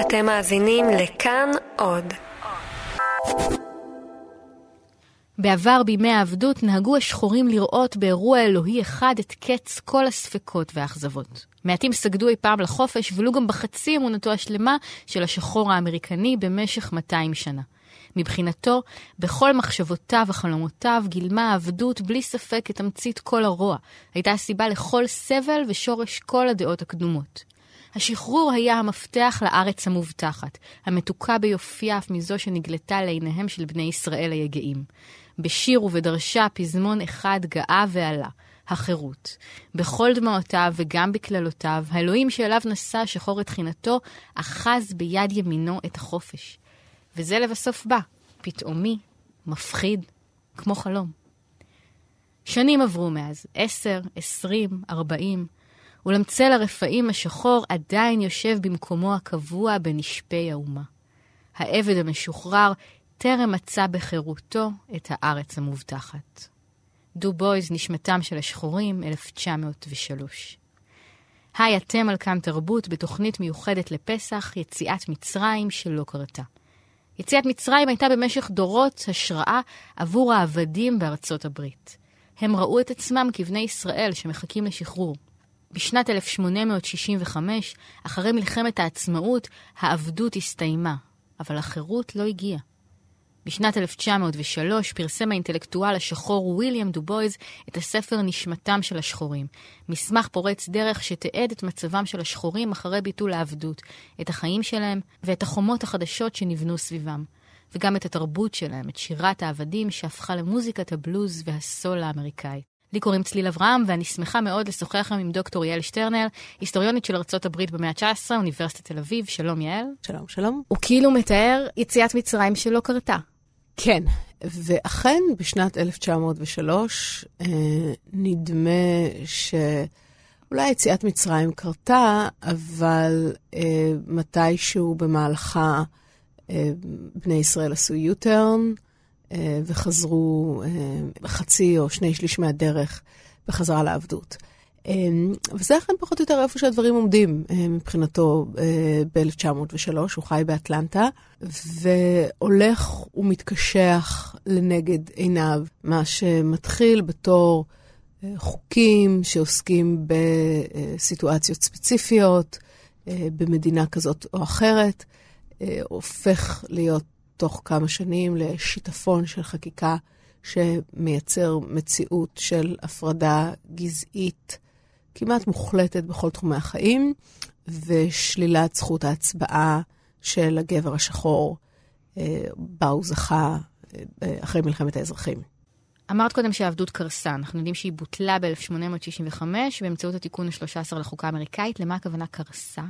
אתם מאזינים לכאן עוד. בעבר, בימי העבדות, נהגו השחורים לראות באירוע אלוהי אחד את קץ כל הספקות והאכזבות. מעטים סגדו אי פעם לחופש, ולו גם בחצי אמונתו השלמה של השחור האמריקני במשך 200 שנה. מבחינתו, בכל מחשבותיו וחלומותיו גילמה העבדות בלי ספק את תמצית כל הרוע. הייתה הסיבה לכל סבל ושורש כל הדעות הקדומות. השחרור היה המפתח לארץ המובטחת, המתוקה ביופייה אף מזו שנגלתה לעיניהם של בני ישראל היגעים. בשיר ובדרשה פזמון אחד גאה ועלה, החירות. בכל דמעותיו וגם בקללותיו, האלוהים שאליו נשא שחור את תחינתו, אחז ביד ימינו את החופש. וזה לבסוף בא, פתאומי, מפחיד, כמו חלום. שנים עברו מאז, עשר, עשרים, ארבעים, ולמצל הרפאים השחור עדיין יושב במקומו הקבוע בנשפי האומה. העבד המשוחרר טרם מצא בחירותו את הארץ המובטחת. דו בויז, נשמתם של השחורים, 1903. היי אתם על כאן תרבות בתוכנית מיוחדת לפסח, יציאת מצרים שלא קרתה. יציאת מצרים הייתה במשך דורות השראה עבור העבדים בארצות הברית. הם ראו את עצמם כבני ישראל שמחכים לשחרור. בשנת 1865, אחרי מלחמת העצמאות, העבדות הסתיימה, אבל החירות לא הגיעה. בשנת 1903 פרסם האינטלקטואל השחור ויליאם דובויז את הספר נשמתם של השחורים, מסמך פורץ דרך שתיעד את מצבם של השחורים אחרי ביטול העבדות, את החיים שלהם ואת החומות החדשות שנבנו סביבם, וגם את התרבות שלהם, את שירת העבדים שהפכה למוזיקת הבלוז והסול האמריקאי. לי קוראים צליל אברהם, ואני שמחה מאוד לשוחח היום עם דוקטור יעל שטרנר, היסטוריונית של ארה"ב במאה ה-19, אוניברסיטת תל אביב. שלום יעל. שלום, שלום. הוא כאילו מתאר יציאת מצרים שלא קרתה. כן, ואכן בשנת 1903 אה, נדמה שאולי יציאת מצרים קרתה, אבל אה, מתישהו במהלכה אה, בני ישראל עשו U-turn וחזרו אה, חצי או שני שליש מהדרך בחזרה לעבדות. אמ, וזה אכן פחות או יותר איפה שהדברים עומדים אה, מבחינתו אה, ב-1903, הוא חי באטלנטה, והולך ומתקשח לנגד עיניו, מה שמתחיל בתור אה, חוקים שעוסקים בסיטואציות ספציפיות, במדינה כזאת או אחרת, הופך להיות תוך כמה שנים לשיטפון של חקיקה שמייצר מציאות של הפרדה גזעית כמעט מוחלטת בכל תחומי החיים, ושלילת זכות ההצבעה של הגבר השחור, אה, בה הוא זכה אה, אחרי מלחמת האזרחים. אמרת קודם שהעבדות קרסה, אנחנו יודעים שהיא בוטלה ב-1865 באמצעות התיקון ה-13 לחוקה האמריקאית. למה הכוונה קרסה?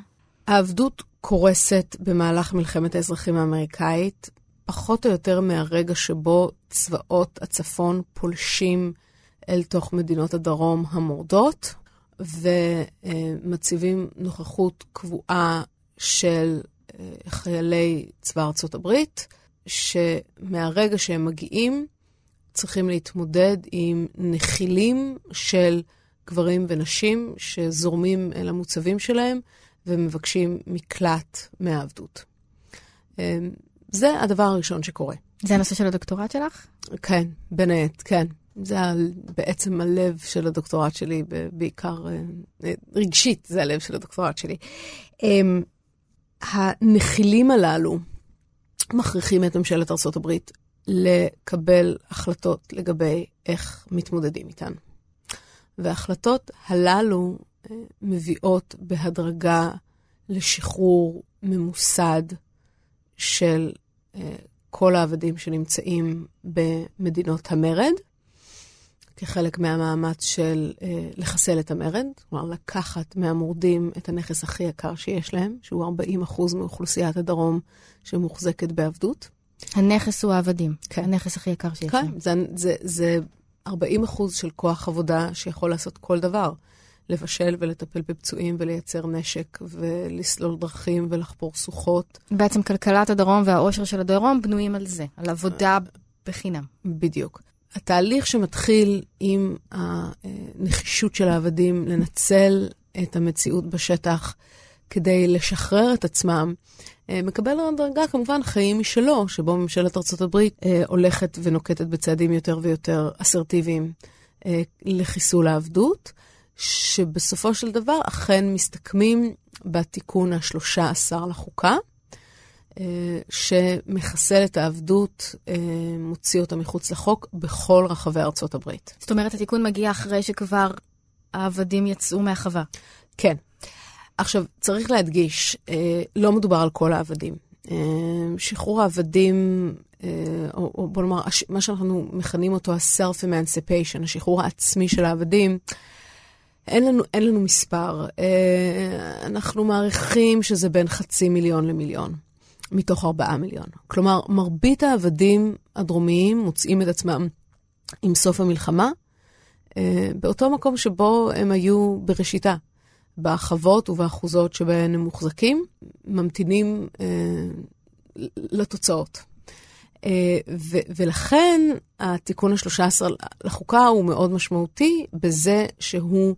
העבדות קורסת במהלך מלחמת האזרחים האמריקאית, פחות או יותר מהרגע שבו צבאות הצפון פולשים אל תוך מדינות הדרום המורדות. ומציבים נוכחות קבועה של אה, חיילי צבא ארצות הברית, שמהרגע שהם מגיעים, צריכים להתמודד עם נחילים של גברים ונשים שזורמים אל המוצבים שלהם ומבקשים מקלט מהעבדות. אה, זה הדבר הראשון שקורה. זה הנושא של הדוקטורט שלך? כן, בין היתר, כן. זה בעצם הלב של הדוקטורט שלי, בעיקר אה, רגשית זה הלב של הדוקטורט שלי. אמ, הנחילים הללו מכריחים את ממשלת ארה"ב לקבל החלטות לגבי איך מתמודדים איתן. וההחלטות הללו מביאות בהדרגה לשחרור ממוסד של אה, כל העבדים שנמצאים במדינות המרד, כחלק מהמאמץ של אה, לחסל את המרד, כלומר לקחת מהמורדים את הנכס הכי יקר שיש להם, שהוא 40% מאוכלוסיית הדרום שמוחזקת בעבדות. הנכס הוא העבדים, כן. הנכס הכי יקר שיש כן, להם. זה, זה, זה 40% של כוח עבודה שיכול לעשות כל דבר. לבשל ולטפל בפצועים ולייצר נשק ולסלול דרכים ולחפור סוחות. בעצם כלכלת הדרום והעושר של הדרום בנויים על זה, על עבודה בחינם. בדיוק. התהליך שמתחיל עם הנחישות של העבדים לנצל את המציאות בשטח כדי לשחרר את עצמם, אה, מקבל הדרגה כמובן חיים משלו, שבו ממשלת ארה"ב אה, הולכת ונוקטת בצעדים יותר ויותר אסרטיביים אה, לחיסול העבדות, שבסופו של דבר אכן מסתכמים בתיקון השלושה עשר לחוקה. שמחסל את העבדות, מוציא אותה מחוץ לחוק בכל רחבי ארצות הברית. זאת אומרת, התיקון מגיע אחרי שכבר העבדים יצאו מהחווה. כן. עכשיו, צריך להדגיש, אה, לא מדובר על כל העבדים. אה, שחרור העבדים, אה, או, או בוא נאמר, מה שאנחנו מכנים אותו ה-self-emancipation, השחרור העצמי של העבדים, אין לנו, אין לנו מספר. אה, אנחנו מעריכים שזה בין חצי מיליון למיליון, מתוך ארבעה מיליון. כלומר, מרבית העבדים הדרומיים מוצאים את עצמם עם סוף המלחמה, אה, באותו מקום שבו הם היו בראשיתה. בחוות ובאחוזות שבהן הם מוחזקים, ממתינים אה, לתוצאות. אה, ו- ולכן התיקון ה-13 לחוקה הוא מאוד משמעותי בזה שהוא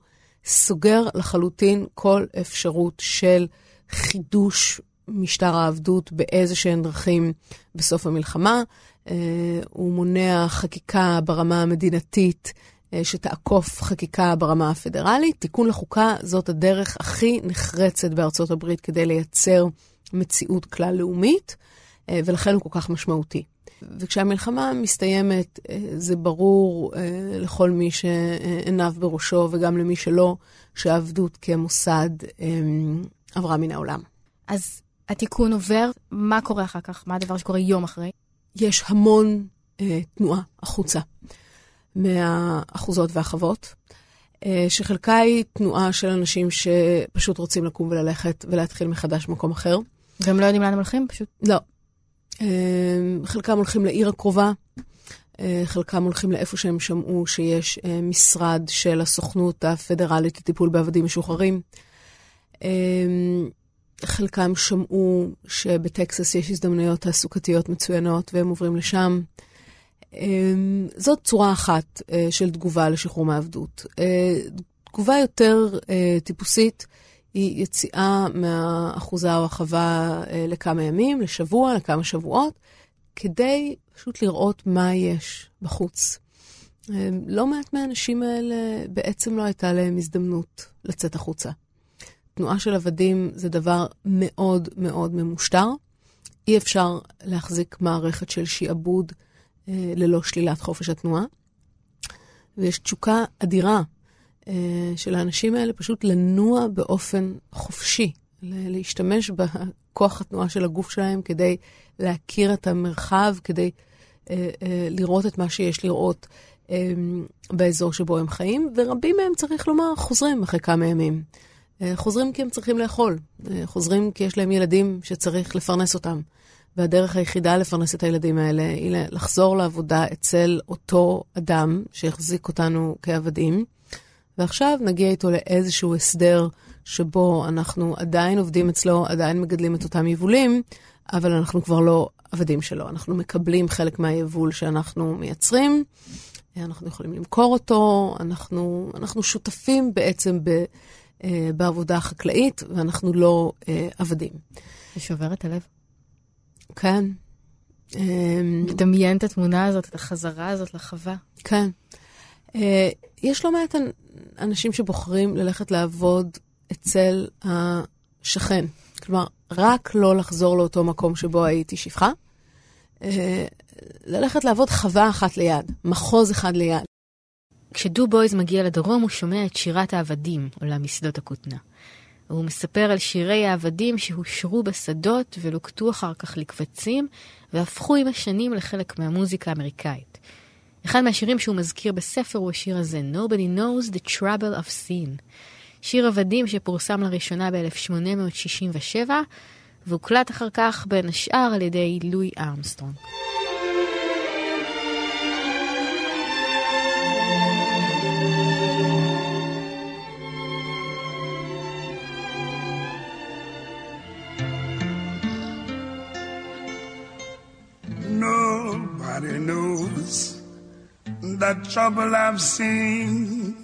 סוגר לחלוטין כל אפשרות של חידוש משטר העבדות באיזה שהן דרכים בסוף המלחמה. אה, הוא מונע חקיקה ברמה המדינתית אה, שתעקוף חקיקה ברמה הפדרלית. תיקון לחוקה זאת הדרך הכי נחרצת בארצות הברית כדי לייצר מציאות כלל-לאומית, אה, ולכן הוא כל כך משמעותי. וכשהמלחמה מסתיימת, אה, זה ברור לכל מי שעיניו בראשו וגם למי שלא, שהעבדות כמוסד עברה מן העולם. אז התיקון עובר, מה קורה אחר כך? מה הדבר שקורה יום אחרי? יש המון תנועה החוצה. מהאחוזות והחוות, אה, שחלקה היא תנועה של אנשים שפשוט רוצים לקום וללכת ולהתחיל מחדש במקום אחר. והם לא יודעים לאן הם הולכים? פשוט? לא. אה, חלקם הולכים לעיר הקרובה, אה, חלקם הולכים לאיפה שהם שמעו שיש משרד של הסוכנות הפדרלית לטיפול בעבדים משוחררים. חלקם שמעו שבטקסס יש הזדמנויות תעסוקתיות מצוינות והם עוברים לשם. אמ, זאת צורה אחת אה, של תגובה לשחרור מעבדות. אה, תגובה יותר אה, טיפוסית היא יציאה מהאחוזה או החווה לכמה ימים, לשבוע, לכמה שבועות, כדי פשוט לראות מה יש בחוץ. לא מעט מהאנשים האלה, בעצם לא הייתה להם הזדמנות לצאת החוצה. תנועה של עבדים זה דבר מאוד מאוד ממושטר. אי אפשר להחזיק מערכת של שעבוד אה, ללא שלילת חופש התנועה. ויש תשוקה אדירה אה, של האנשים האלה פשוט לנוע באופן חופשי, להשתמש בכוח התנועה של הגוף שלהם כדי להכיר את המרחב, כדי אה, לראות את מה שיש לראות באזור שבו הם חיים, ורבים מהם, צריך לומר, חוזרים אחרי כמה ימים. חוזרים כי הם צריכים לאכול, חוזרים כי יש להם ילדים שצריך לפרנס אותם. והדרך היחידה לפרנס את הילדים האלה היא לחזור לעבודה אצל אותו אדם שהחזיק אותנו כעבדים, ועכשיו נגיע איתו לאיזשהו הסדר שבו אנחנו עדיין עובדים אצלו, עדיין מגדלים את אותם יבולים, אבל אנחנו כבר לא עבדים שלו. אנחנו מקבלים חלק מהיבול שאנחנו מייצרים, אנחנו יכולים למכור אותו, אנחנו, אנחנו שותפים בעצם ב, אה, בעבודה החקלאית, ואנחנו לא אה, עבדים. זה שובר את הלב. כן. מדמיין את התמונה הזאת, את החזרה הזאת לחווה. כן. יש לא מעט אנשים שבוחרים ללכת לעבוד אצל השכן. כלומר, רק לא לחזור לאותו מקום שבו הייתי שפחה, אה, ללכת לעבוד חווה אחת ליד, מחוז אחד ליד. כשדו בויז מגיע לדרום, הוא שומע את שירת העבדים, עולה משדות הכותנה. והוא מספר על שירי העבדים שהושרו בשדות ולוקטו אחר כך לקבצים, והפכו עם השנים לחלק מהמוזיקה האמריקאית. אחד מהשירים שהוא מזכיר בספר הוא השיר הזה, Nobody knows the trouble of sin. שיר עבדים שפורסם לראשונה ב-1867, והוקלט אחר כך בין השאר על ידי לואי ארמסטרונג. Nobody knows the trouble I've seen.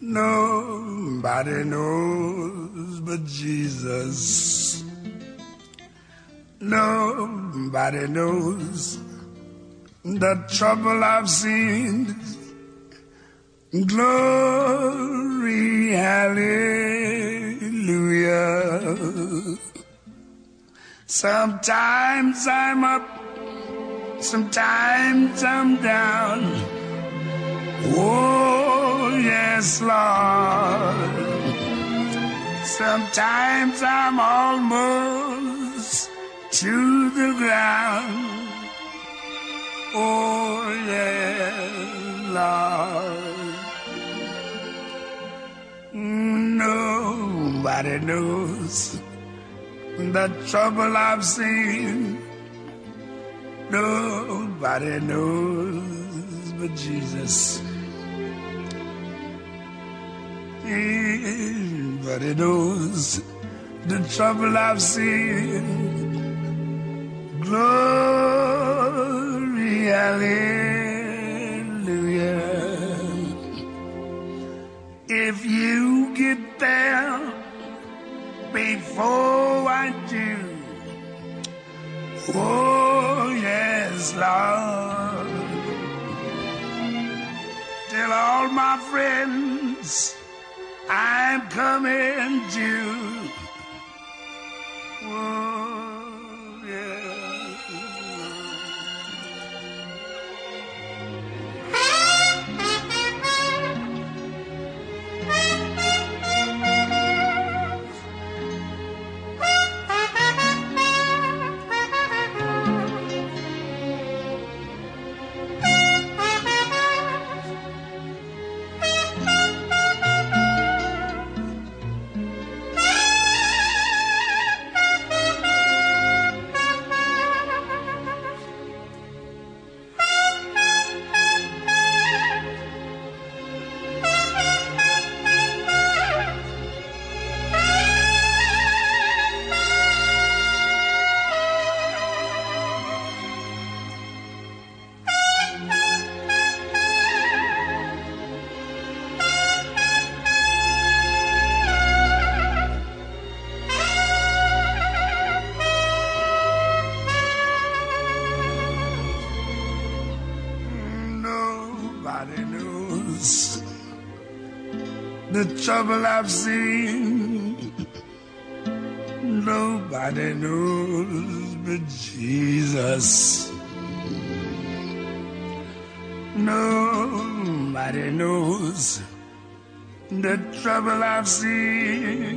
Nobody knows but Jesus. Nobody knows the trouble I've seen. Glory, hallelujah. Sometimes I'm up, sometimes I'm down. Oh, yes, Lord. Sometimes I'm almost to the ground. Oh, yes, Lord. Nobody knows the trouble I've seen. Nobody knows but Jesus. Nobody knows the trouble I've seen. Glory, hallelujah. If you get there before I do, oh yes, Lord. Tell all my friends I'm coming to. Oh, trouble I've seen. Nobody knows but Jesus. Nobody knows the trouble I've seen.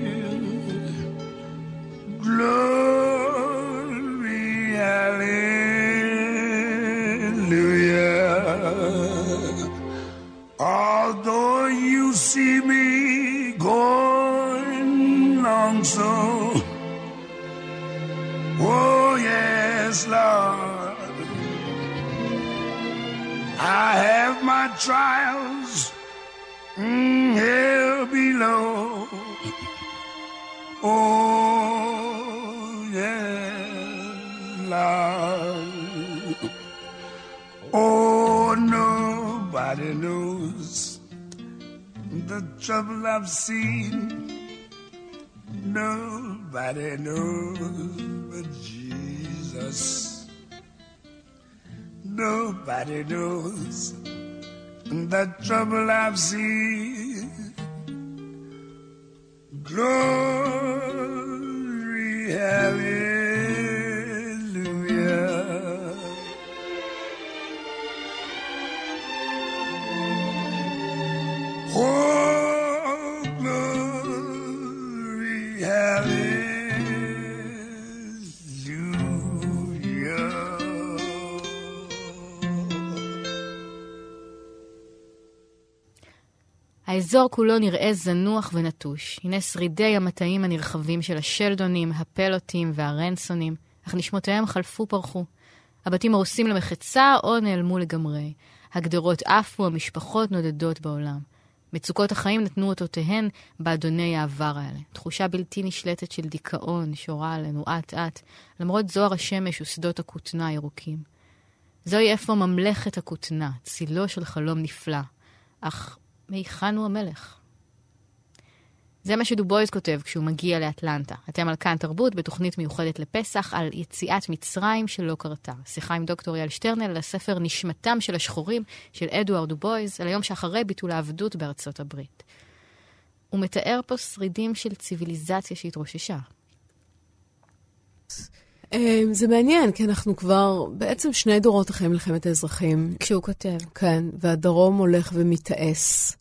Seen. Nobody knows but Jesus. Nobody knows the trouble I've seen. האזור כולו נראה זנוח ונטוש. הנה שרידי המטעים הנרחבים של השלדונים, הפלוטים והרנסונים, אך נשמותיהם חלפו פרחו. הבתים הרוסים למחצה או נעלמו לגמרי. הגדרות עפו, המשפחות נודדות בעולם. מצוקות החיים נתנו אותותיהן באדוני העבר האלה. תחושה בלתי נשלטת של דיכאון שורה עלינו אט-אט, למרות זוהר השמש ושדות הכותנה הירוקים. זוהי אפוא ממלכת הכותנה, צילו של חלום נפלא. אך מהיכן הוא המלך? זה מה שדובויז כותב כשהוא מגיע לאטלנטה. אתם על כאן תרבות בתוכנית מיוחדת לפסח על יציאת מצרים שלא קרתה. שיחה עם דוקטור אייל שטרנל על הספר נשמתם של השחורים של אדוארד דובויז, על היום שאחרי ביטול העבדות בארצות הברית. הוא מתאר פה שרידים של ציוויליזציה שהתרוששה. אמ, זה מעניין, כי אנחנו כבר בעצם שני דורות אחרי מלחמת האזרחים. כשהוא כותב. כן, והדרום הולך ומתעש.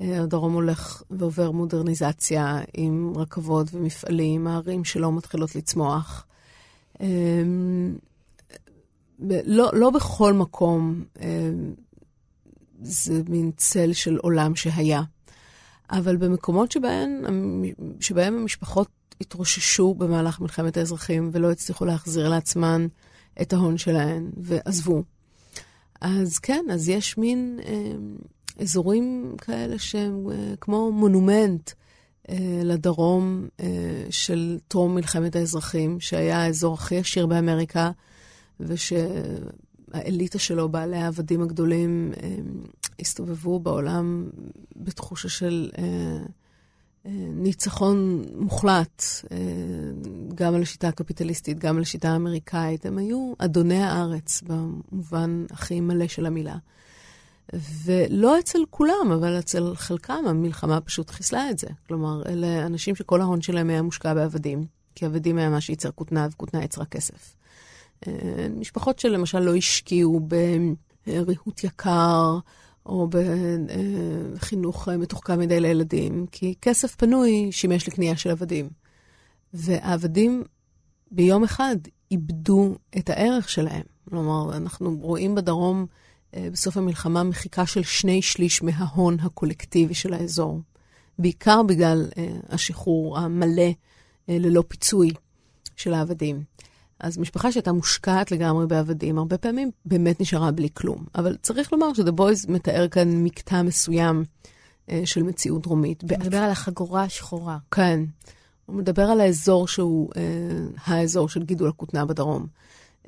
אה, הדרום הולך ועובר מודרניזציה עם רכבות ומפעלים, הערים שלו מתחילות לצמוח. אמ, לא, לא בכל מקום אמ, זה מין צל של עולם שהיה, אבל במקומות שבהם, שבהם המשפחות התרוששו במהלך מלחמת האזרחים ולא הצליחו להחזיר לעצמן את ההון שלהן ועזבו. אז כן, אז יש מין אה, אזורים כאלה שהם אה, כמו מונומנט אה, לדרום אה, של טרום מלחמת האזרחים, שהיה האזור הכי עשיר באמריקה, ושהאליטה שלו, בעלי העבדים הגדולים, אה, הסתובבו בעולם בתחושה של... אה, ניצחון מוחלט, אה, גם על השיטה הקפיטליסטית, גם על השיטה האמריקאית. הם היו אדוני הארץ במובן הכי מלא של המילה. ולא אצל כולם, אבל אצל חלקם המלחמה פשוט חיסלה את זה. כלומר, אלה אנשים שכל ההון שלהם היה מושקע בעבדים, כי עבדים היה מה שייצר כותנה, וכותנה יצרה כסף. אה, משפחות שלמשל לא השקיעו בריהוט יקר, או בחינוך מתוחכם מדי לילדים, כי כסף פנוי שימש לקנייה של עבדים. והעבדים ביום אחד איבדו את הערך שלהם. כלומר, אנחנו רואים בדרום אה, בסוף המלחמה מחיקה של שני שליש מההון הקולקטיבי של האזור. בעיקר בגלל אה, השחרור המלא אה, ללא פיצוי של העבדים. אז משפחה שהייתה מושקעת לגמרי בעבדים, הרבה פעמים באמת נשארה בלי כלום. אבל צריך לומר ש"דה בויז" מתאר כאן מקטע מסוים אה, של מציאות דרומית. הוא מדבר על החגורה השחורה. כן. הוא מדבר על האזור שהוא אה, האזור של גידול הכותנה בדרום.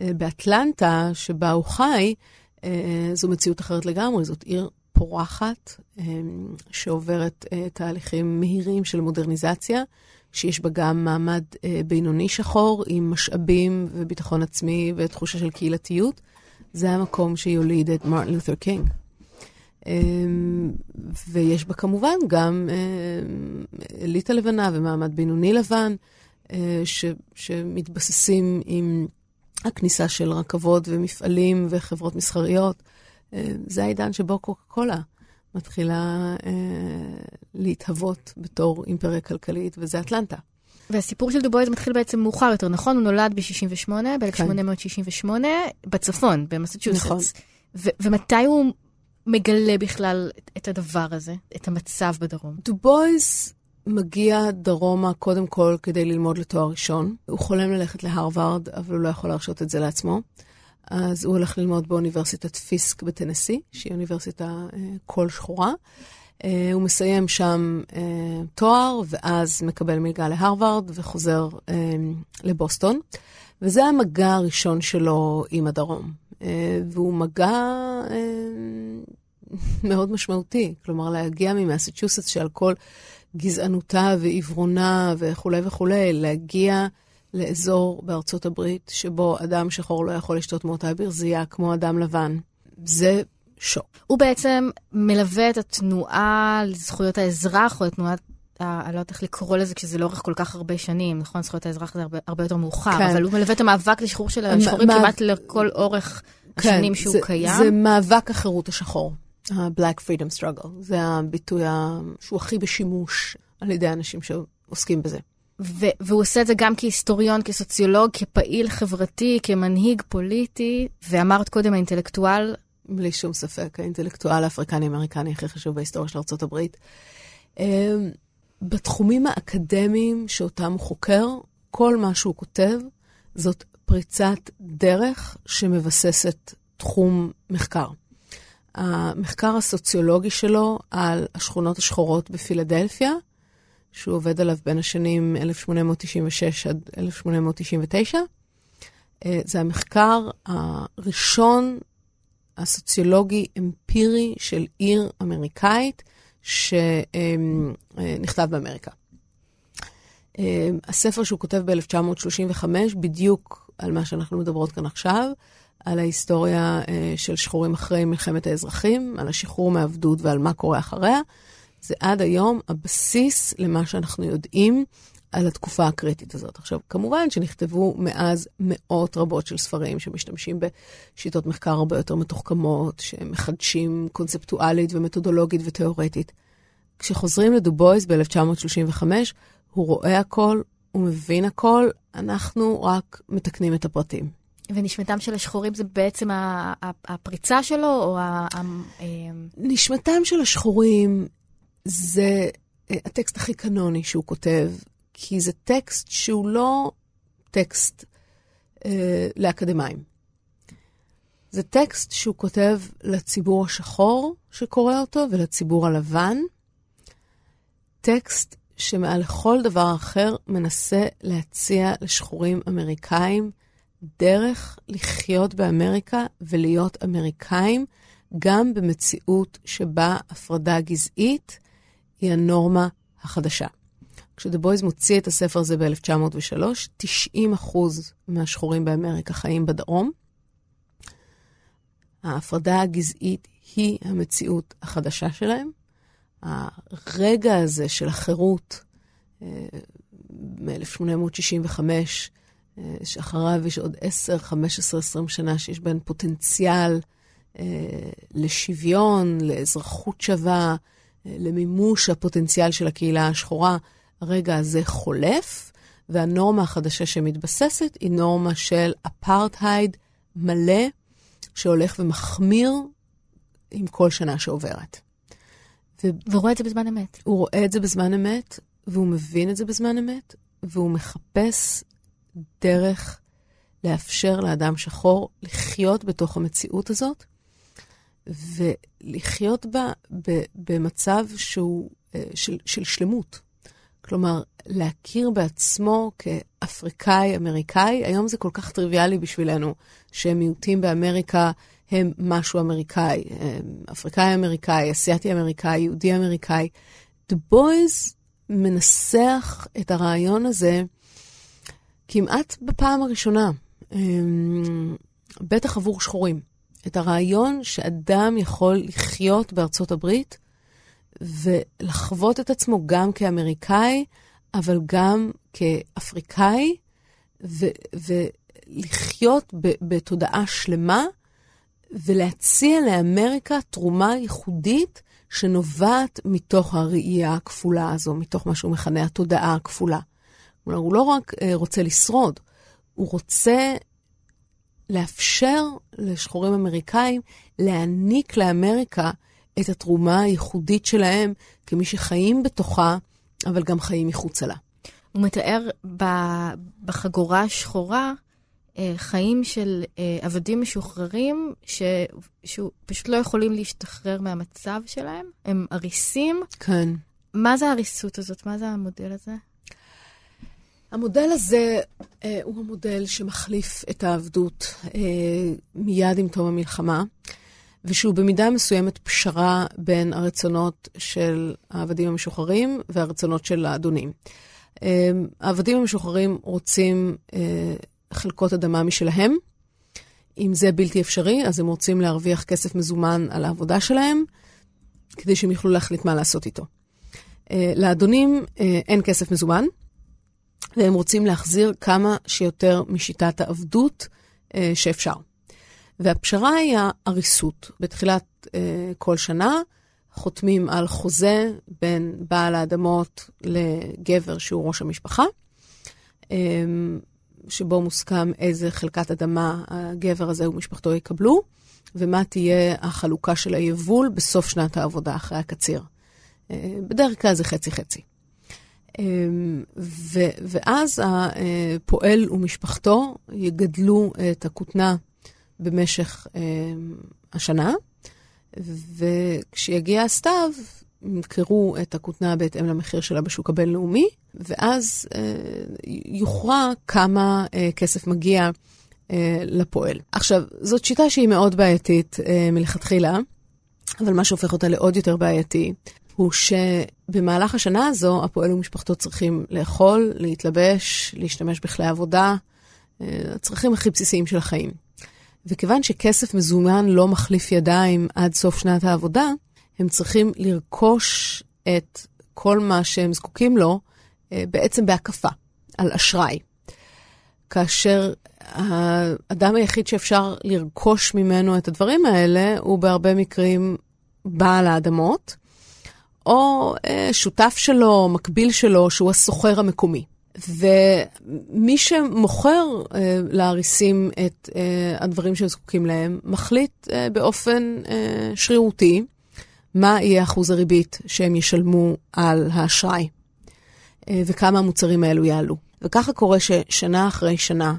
אה, באטלנטה, שבה הוא חי, אה, זו מציאות אחרת לגמרי. זאת עיר פורחת, אה, שעוברת אה, תהליכים מהירים של מודרניזציה. שיש בה גם מעמד אה, בינוני שחור עם משאבים וביטחון עצמי ותחושה של קהילתיות. זה המקום שיוליד את מרטין לותר קינג. אה, ויש בה כמובן גם אה, אליטה לבנה ומעמד בינוני לבן, אה, ש, שמתבססים עם הכניסה של רכבות ומפעלים וחברות מסחריות. זה העידן שבו קוקה קולה מתחילה אה, להתהוות בתור אימפריה כלכלית, וזה אטלנטה. והסיפור של דובויז מתחיל בעצם מאוחר יותר, נכון? הוא נולד ב-68, ב-1868, בצפון, במסצ'וסטס. נכון. ו- ומתי הוא מגלה בכלל את הדבר הזה, את המצב בדרום? דובויז מגיע דרומה קודם כל כדי ללמוד לתואר ראשון. הוא חולם ללכת להרווארד, אבל הוא לא יכול להרשות את זה לעצמו. אז הוא הולך ללמוד באוניברסיטת פיסק בטנסי, שהיא אוניברסיטה אה, כל שחורה. אה, הוא מסיים שם אה, תואר, ואז מקבל מלגה להרווארד וחוזר אה, לבוסטון. וזה המגע הראשון שלו עם הדרום. אה, והוא מגע אה, מאוד משמעותי. כלומר, להגיע ממסצ'וסטס שעל כל גזענותה ועיוורונה וכולי וכולי, להגיע... לאזור בארצות הברית שבו אדם שחור לא יכול לשתות מאותה ברזייה כמו אדם לבן. זה שוק. הוא בעצם מלווה את התנועה לזכויות האזרח, או את תנועת, אני לא יודעת איך לקרוא לזה כשזה לאורך כל כך הרבה שנים, נכון? זכויות האזרח זה הרבה, הרבה יותר מאוחר, כן. אבל הוא מלווה את המאבק לשחרור של השחורים מה... כמעט לכל אורך כן, השנים שהוא זה, קיים. זה מאבק החירות השחור, ה-Black Freedom Struggle. זה הביטוי שהוא הכי בשימוש על ידי אנשים שעוסקים בזה. ו- והוא עושה את זה גם כהיסטוריון, כסוציולוג, כפעיל חברתי, כמנהיג פוליטי, ואמרת קודם האינטלקטואל. בלי שום ספק, האינטלקטואל האפריקני-אמריקני הכי חשוב בהיסטוריה של ארה"ב. אמ, בתחומים האקדמיים שאותם הוא חוקר, כל מה שהוא כותב זאת פריצת דרך שמבססת תחום מחקר. המחקר הסוציולוגי שלו על השכונות השחורות בפילדלפיה, שהוא עובד עליו בין השנים 1896 עד 1899. אה, זה המחקר הראשון הסוציולוגי-אמפירי של עיר אמריקאית שנכתב באמריקה. אה, הספר שהוא כותב ב-1935, בדיוק על מה שאנחנו מדברות כאן עכשיו, על ההיסטוריה אה, של שחורים אחרי מלחמת האזרחים, על השחרור מעבדות ועל מה קורה אחריה, זה עד היום הבסיס למה שאנחנו יודעים על התקופה הקריטית הזאת. עכשיו, כמובן שנכתבו מאז מאות רבות של ספרים שמשתמשים בשיטות מחקר הרבה יותר מתוחכמות, שמחדשים קונספטואלית ומתודולוגית ותיאורטית. כשחוזרים לדובויז ב-1935, הוא רואה הכל, הוא מבין הכל, אנחנו רק מתקנים את הפרטים. ונשמתם של השחורים זה בעצם הפריצה שלו, או ה... ה- אמ, נשמתם של השחורים זה אה, הטקסט הכי קנוני שהוא כותב, כי זה טקסט שהוא לא טקסט אה, לאקדמאים. זה טקסט שהוא כותב לציבור השחור שקורא אותו ולציבור הלבן. טקסט שמעל לכל דבר אחר מנסה להציע לשחורים אמריקאים דרך לחיות באמריקה ולהיות אמריקאים, גם במציאות שבה הפרדה גזעית היא הנורמה החדשה. כשדבויז מוציא את הספר הזה ב-1903, 90 אחוז מהשחורים באמריקה חיים בדרום. ההפרדה הגזעית היא המציאות החדשה שלהם. הרגע הזה של החירות אה, מ-1865, אה, שאחריו יש עוד 10, 15, 20 שנה שיש בהן פוטנציאל אה, לשוויון, לאזרחות שווה, למימוש הפוטנציאל של הקהילה השחורה, הרגע הזה חולף, והנורמה החדשה שמתבססת היא נורמה של אפרטהייד מלא, שהולך ומחמיר עם כל שנה שעוברת. ורואה את זה בזמן אמת. הוא רואה את זה בזמן אמת, והוא מבין את זה בזמן אמת, והוא מחפש דרך לאפשר לאדם שחור לחיות בתוך המציאות הזאת, ולחיות בה במצב שהוא אה, של, של שלמות. כלומר, להכיר בעצמו כאפריקאי-אמריקאי, היום זה כל כך טריוויאלי בשבילנו, שמיעוטים באמריקה הם משהו אמריקאי, אפריקאי-אמריקאי, אסיאתי-אמריקאי, יהודי-אמריקאי. דו בויז מנסח את הרעיון הזה כמעט בפעם הראשונה, אמ, בטח עבור שחורים. את הרעיון שאדם יכול לחיות בארצות הברית ולחוות את עצמו גם כאמריקאי, אבל גם כאפריקאי, ו- ולחיות ב- בתודעה שלמה, ולהציע לאמריקה תרומה ייחודית שנובעת מתוך הראייה הכפולה הזו, מתוך מה שהוא מכנה התודעה הכפולה. כלומר, הוא לא רק uh, רוצה לשרוד, הוא רוצה לאפשר לשחורים אמריקאים להעניק לאמריקה את התרומה הייחודית שלהם כמי שחיים בתוכה, אבל גם חיים מחוצה לה. הוא מתאר בחגורה השחורה אה, חיים של אה, עבדים משוחררים ש... שפשוט לא יכולים להשתחרר מהמצב שלהם. הם אריסים. כן. מה זה האריסות הזאת? מה זה המודל הזה? המודל הזה אה, הוא המודל שמחליף את העבדות אה, מיד עם תום המלחמה, ושהוא במידה מסוימת פשרה בין הרצונות של העבדים המשוחררים והרצונות של האדונים. אה, העבדים המשוחררים רוצים אה, חלקות אדמה משלהם. אם זה בלתי אפשרי, אז הם רוצים להרוויח כסף מזומן על העבודה שלהם, כדי שהם יוכלו להחליט מה לעשות איתו. אה, לאדונים אה, אין כסף מזומן, והם רוצים להחזיר כמה שיותר משיטת העבדות אה, שאפשר. והפשרה היא העריסות. בתחילת אה, כל שנה חותמים על חוזה בין בעל האדמות לגבר שהוא ראש המשפחה, אה, שבו מוסכם איזה חלקת אדמה הגבר הזה ומשפחתו יקבלו, ומה תהיה החלוקה של היבול בסוף שנת העבודה אחרי הקציר. אה, בדרך כלל זה חצי-חצי. אמ, ו- ואז הפועל ומשפחתו יגדלו את הכותנה במשך אמ, השנה, וכשיגיע הסתיו, ימכרו את הכותנה בהתאם למחיר שלה בשוק הבינלאומי, ואז אה, יוכרע כמה אה, כסף מגיע אה, לפועל. עכשיו, זאת שיטה שהיא מאוד בעייתית מלכתחילה, אבל מה שהופך אותה לעוד יותר בעייתי, הוא שבמהלך השנה הזו הפועל ומשפחתו צריכים לאכול, להתלבש, להשתמש בכלי עבודה, אה, הצרכים הכי בסיסיים של החיים. וכיוון שכסף מזומן לא מחליף ידיים עד סוף שנת העבודה, הם צריכים לרכוש את כל מה שהם זקוקים לו אה, בעצם בהקפה, על אשראי. כאשר האדם היחיד שאפשר לרכוש ממנו את הדברים האלה הוא בהרבה מקרים בעל האדמות, או אה, שותף שלו, מקביל שלו, שהוא הסוחר המקומי. ומי שמוכר אה, לאריסים את אה, הדברים שהם זקוקים להם, מחליט אה, באופן אה, שרירותי מה יהיה אחוז הריבית שהם ישלמו על האשראי, אה, וכמה המוצרים האלו יעלו. וככה קורה ששנה אחרי שנה,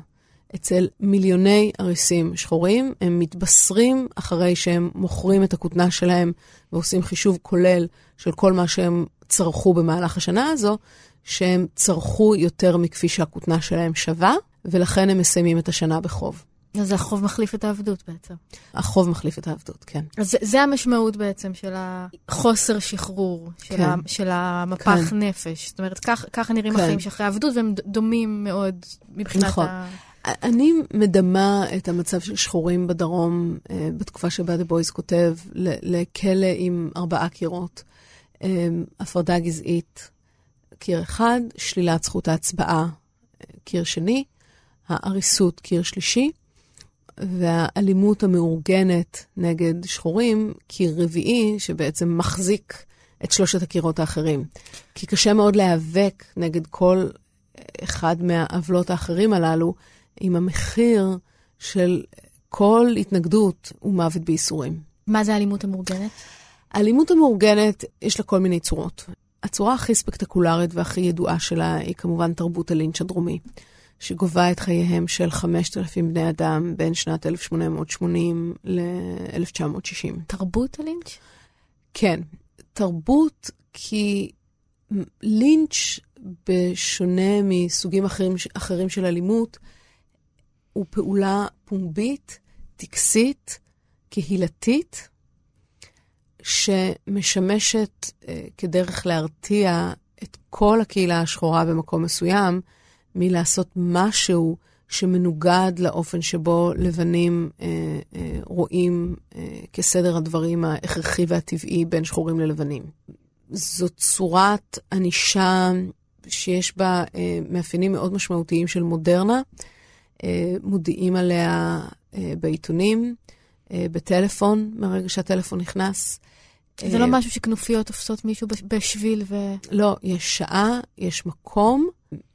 אצל מיליוני אריסים שחורים, הם מתבשרים אחרי שהם מוכרים את הכותנה שלהם ועושים חישוב כולל של כל מה שהם צרכו במהלך השנה הזו, שהם צרכו יותר מכפי שהכותנה שלהם שווה, ולכן הם מסיימים את השנה בחוב. אז החוב מחליף את העבדות בעצם. החוב מחליף את העבדות, כן. אז זה, זה המשמעות בעצם של החוסר שחרור, של, כן. ה, של המפח כן. נפש. זאת אומרת, כך, ככה נראים כן. החיים שאחרי העבדות, והם דומים מאוד מבחינת נכון. ה... אני מדמה את המצב של שחורים בדרום, אה, בתקופה שבה דה בויז כותב, לכלא עם ארבעה קירות. אה, הפרדה גזעית, קיר אחד, שלילת זכות ההצבעה, אה, קיר שני, העריסות, קיר שלישי, והאלימות המאורגנת נגד שחורים, קיר רביעי, שבעצם מחזיק את שלושת הקירות האחרים. כי קשה מאוד להיאבק נגד כל אחד מהעוולות האחרים הללו, אם המחיר של כל התנגדות הוא מוות בייסורים. מה זה האלימות המאורגנת? האלימות המאורגנת, יש לה כל מיני צורות. הצורה הכי ספקטקולרית והכי ידועה שלה היא כמובן תרבות הלינץ' הדרומי, שגובה את חייהם של 5,000 בני אדם בין שנת 1880 ל-1960. תרבות הלינץ'? כן, תרבות כי לינץ', בשונה מסוגים אחרים, אחרים של אלימות, הוא פעולה פומבית, טקסית, קהילתית, שמשמשת אה, כדרך להרתיע את כל הקהילה השחורה במקום מסוים מלעשות משהו שמנוגד לאופן שבו לבנים אה, אה, רואים אה, כסדר הדברים ההכרחי והטבעי בין שחורים ללבנים. זו צורת ענישה שיש בה אה, מאפיינים מאוד משמעותיים של מודרנה. אה, מודיעים עליה אה, בעיתונים, אה, בטלפון, מהרגע שהטלפון נכנס. זה לא משהו שכנופיות תופסות מישהו בש- בשביל ו... לא, יש שעה, יש מקום,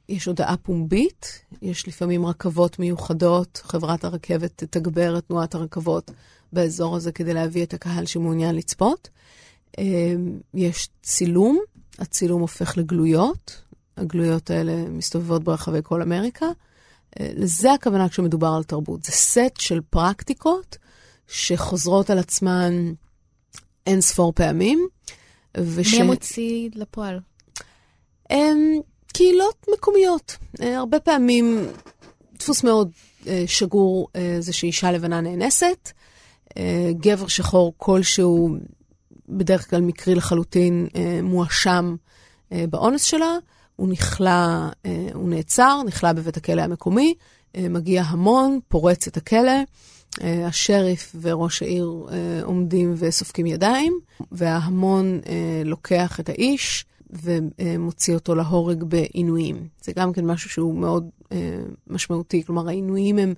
יש הודעה פומבית, יש לפעמים רכבות מיוחדות, חברת הרכבת תתגבר את תנועת הרכבות באזור הזה כדי להביא את הקהל שמעוניין לצפות. יש צילום, הצילום הופך לגלויות, הגלויות האלה מסתובבות ברחבי כל אמריקה. לזה הכוונה כשמדובר על תרבות. זה סט של פרקטיקות שחוזרות על עצמן אין ספור פעמים. וש... מי המוציא לפועל? הם קהילות מקומיות. אה, הרבה פעמים דפוס מאוד אה, שגור אה, זה שאישה לבנה נאנסת, גבר שחור כלשהו, בדרך כלל מקרי לחלוטין, מואשם באונס שלה, הוא נכלא, אה, הוא נעצר, נכלא בבית הכלא המקומי, אה, מגיע המון, פורץ את הכלא. אה, השריף וראש העיר עומדים וסופקים ידיים, וההמון לוקח את האיש ומוציא אותו להורג בעינויים. זה גם כן משהו שהוא מאוד משמעותי. כלומר, העינויים הם,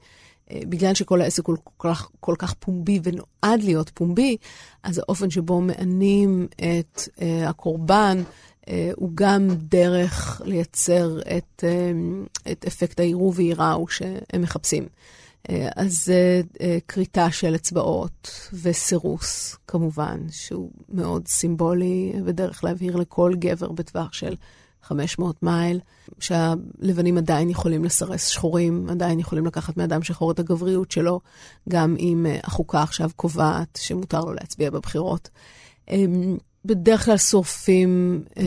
בגלל שכל העסק הוא כל כך, כל כך פומבי ונועד להיות פומבי, אז האופן שבו מענים את הקורבן, הוא גם דרך לייצר את, אה, את אפקט העירוב ועיראו שהם מחפשים. אה, אז אה, אה, כריתה של אצבעות וסירוס, כמובן, שהוא מאוד סימבולי בדרך להבהיר לכל גבר בטווח של 500 מייל, שהלבנים עדיין יכולים לסרס שחורים, עדיין יכולים לקחת מאדם שחור את הגבריות שלו, גם אם אה, החוקה עכשיו קובעת שמותר לו להצביע בבחירות. בדרך כלל שורפים אה,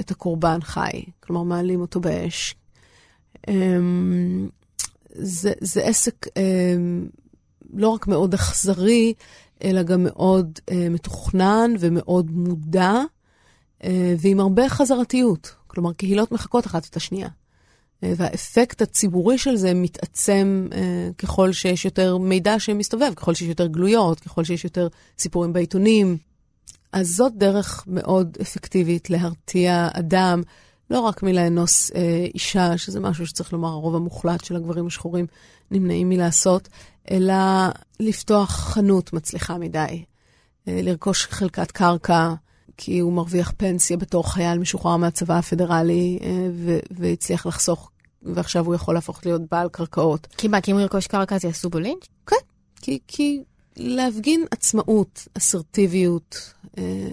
את הקורבן חי, כלומר מעלים אותו באש. אה, זה, זה עסק אה, לא רק מאוד אכזרי, אלא גם מאוד אה, מתוכנן ומאוד מודע, אה, ועם הרבה חזרתיות. כלומר, קהילות מחקות אחת את השנייה. אה, והאפקט הציבורי של זה מתעצם אה, ככל שיש יותר מידע שמסתובב, ככל שיש יותר גלויות, ככל שיש יותר סיפורים בעיתונים. אז זאת דרך מאוד אפקטיבית להרתיע אדם, לא רק מלאנוס אה, אישה, שזה משהו שצריך לומר, הרוב המוחלט של הגברים השחורים נמנעים מלעשות, אלא לפתוח חנות מצליחה מדי, אה, לרכוש חלקת קרקע, כי הוא מרוויח פנסיה בתור חייל משוחרר מהצבא הפדרלי, אה, והצליח לחסוך, ועכשיו הוא יכול להפוך להיות בעל קרקעות. כי מה, כי אם הוא ירכוש קרקע אז יעשו בו לינץ'? כן, כי, כי להפגין עצמאות, אסרטיביות, אה,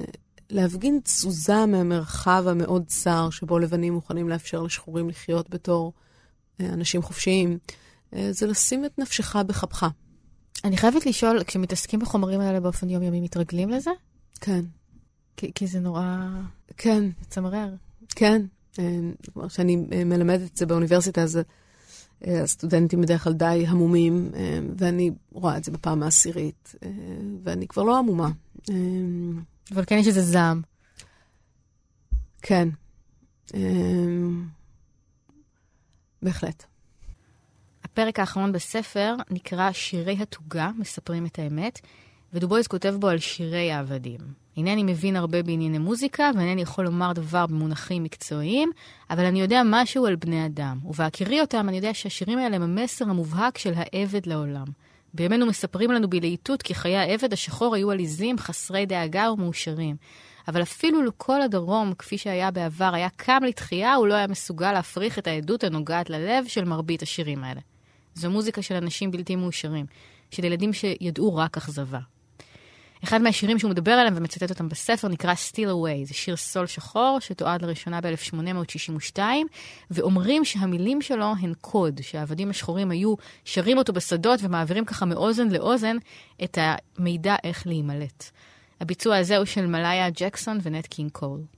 להפגין תזוזה מהמרחב המאוד צר שבו לבנים מוכנים לאפשר לשחורים לחיות בתור אה, אנשים חופשיים, אה, זה לשים את נפשך בכפך. אני חייבת לשאול, כשמתעסקים בחומרים האלה באופן יומיומי, מתרגלים לזה? כן, כי, כי זה נורא כן, מצמרר. כן. כלומר, כשאני מלמדת את זה באוניברסיטה, אז אה, הסטודנטים בדרך כלל די המומים, אה, ואני רואה את זה בפעם העשירית, אה, ואני כבר לא המומה. אה, אבל כן יש איזה זעם. כן. אה, בהחלט. הפרק האחרון בספר נקרא שירי התוגה, מספרים את האמת, ודובויז כותב בו על שירי העבדים. אינני מבין הרבה בענייני מוזיקה, ואינני יכול לומר דבר במונחים מקצועיים, אבל אני יודע משהו על בני אדם. ובהכירי אותם, אני יודע שהשירים האלה הם המסר המובהק של העבד לעולם. בימינו מספרים לנו בלהיטות כי חיי העבד השחור היו עליזים, חסרי דאגה ומאושרים. אבל אפילו לכל הדרום, כפי שהיה בעבר, היה קם לתחייה, הוא לא היה מסוגל להפריך את העדות הנוגעת ללב של מרבית השירים האלה. זו מוזיקה של אנשים בלתי מאושרים, של ילדים שידעו רק אכזבה. אחד מהשירים שהוא מדבר עליהם ומצטט אותם בספר נקרא Steal Away, זה שיר סול שחור שתועד לראשונה ב-1862, ואומרים שהמילים שלו הן קוד, שהעבדים השחורים היו שרים אותו בשדות ומעבירים ככה מאוזן לאוזן את המידע איך להימלט. הביצוע הזה הוא של מהליה ג'קסון ונט קינג קול.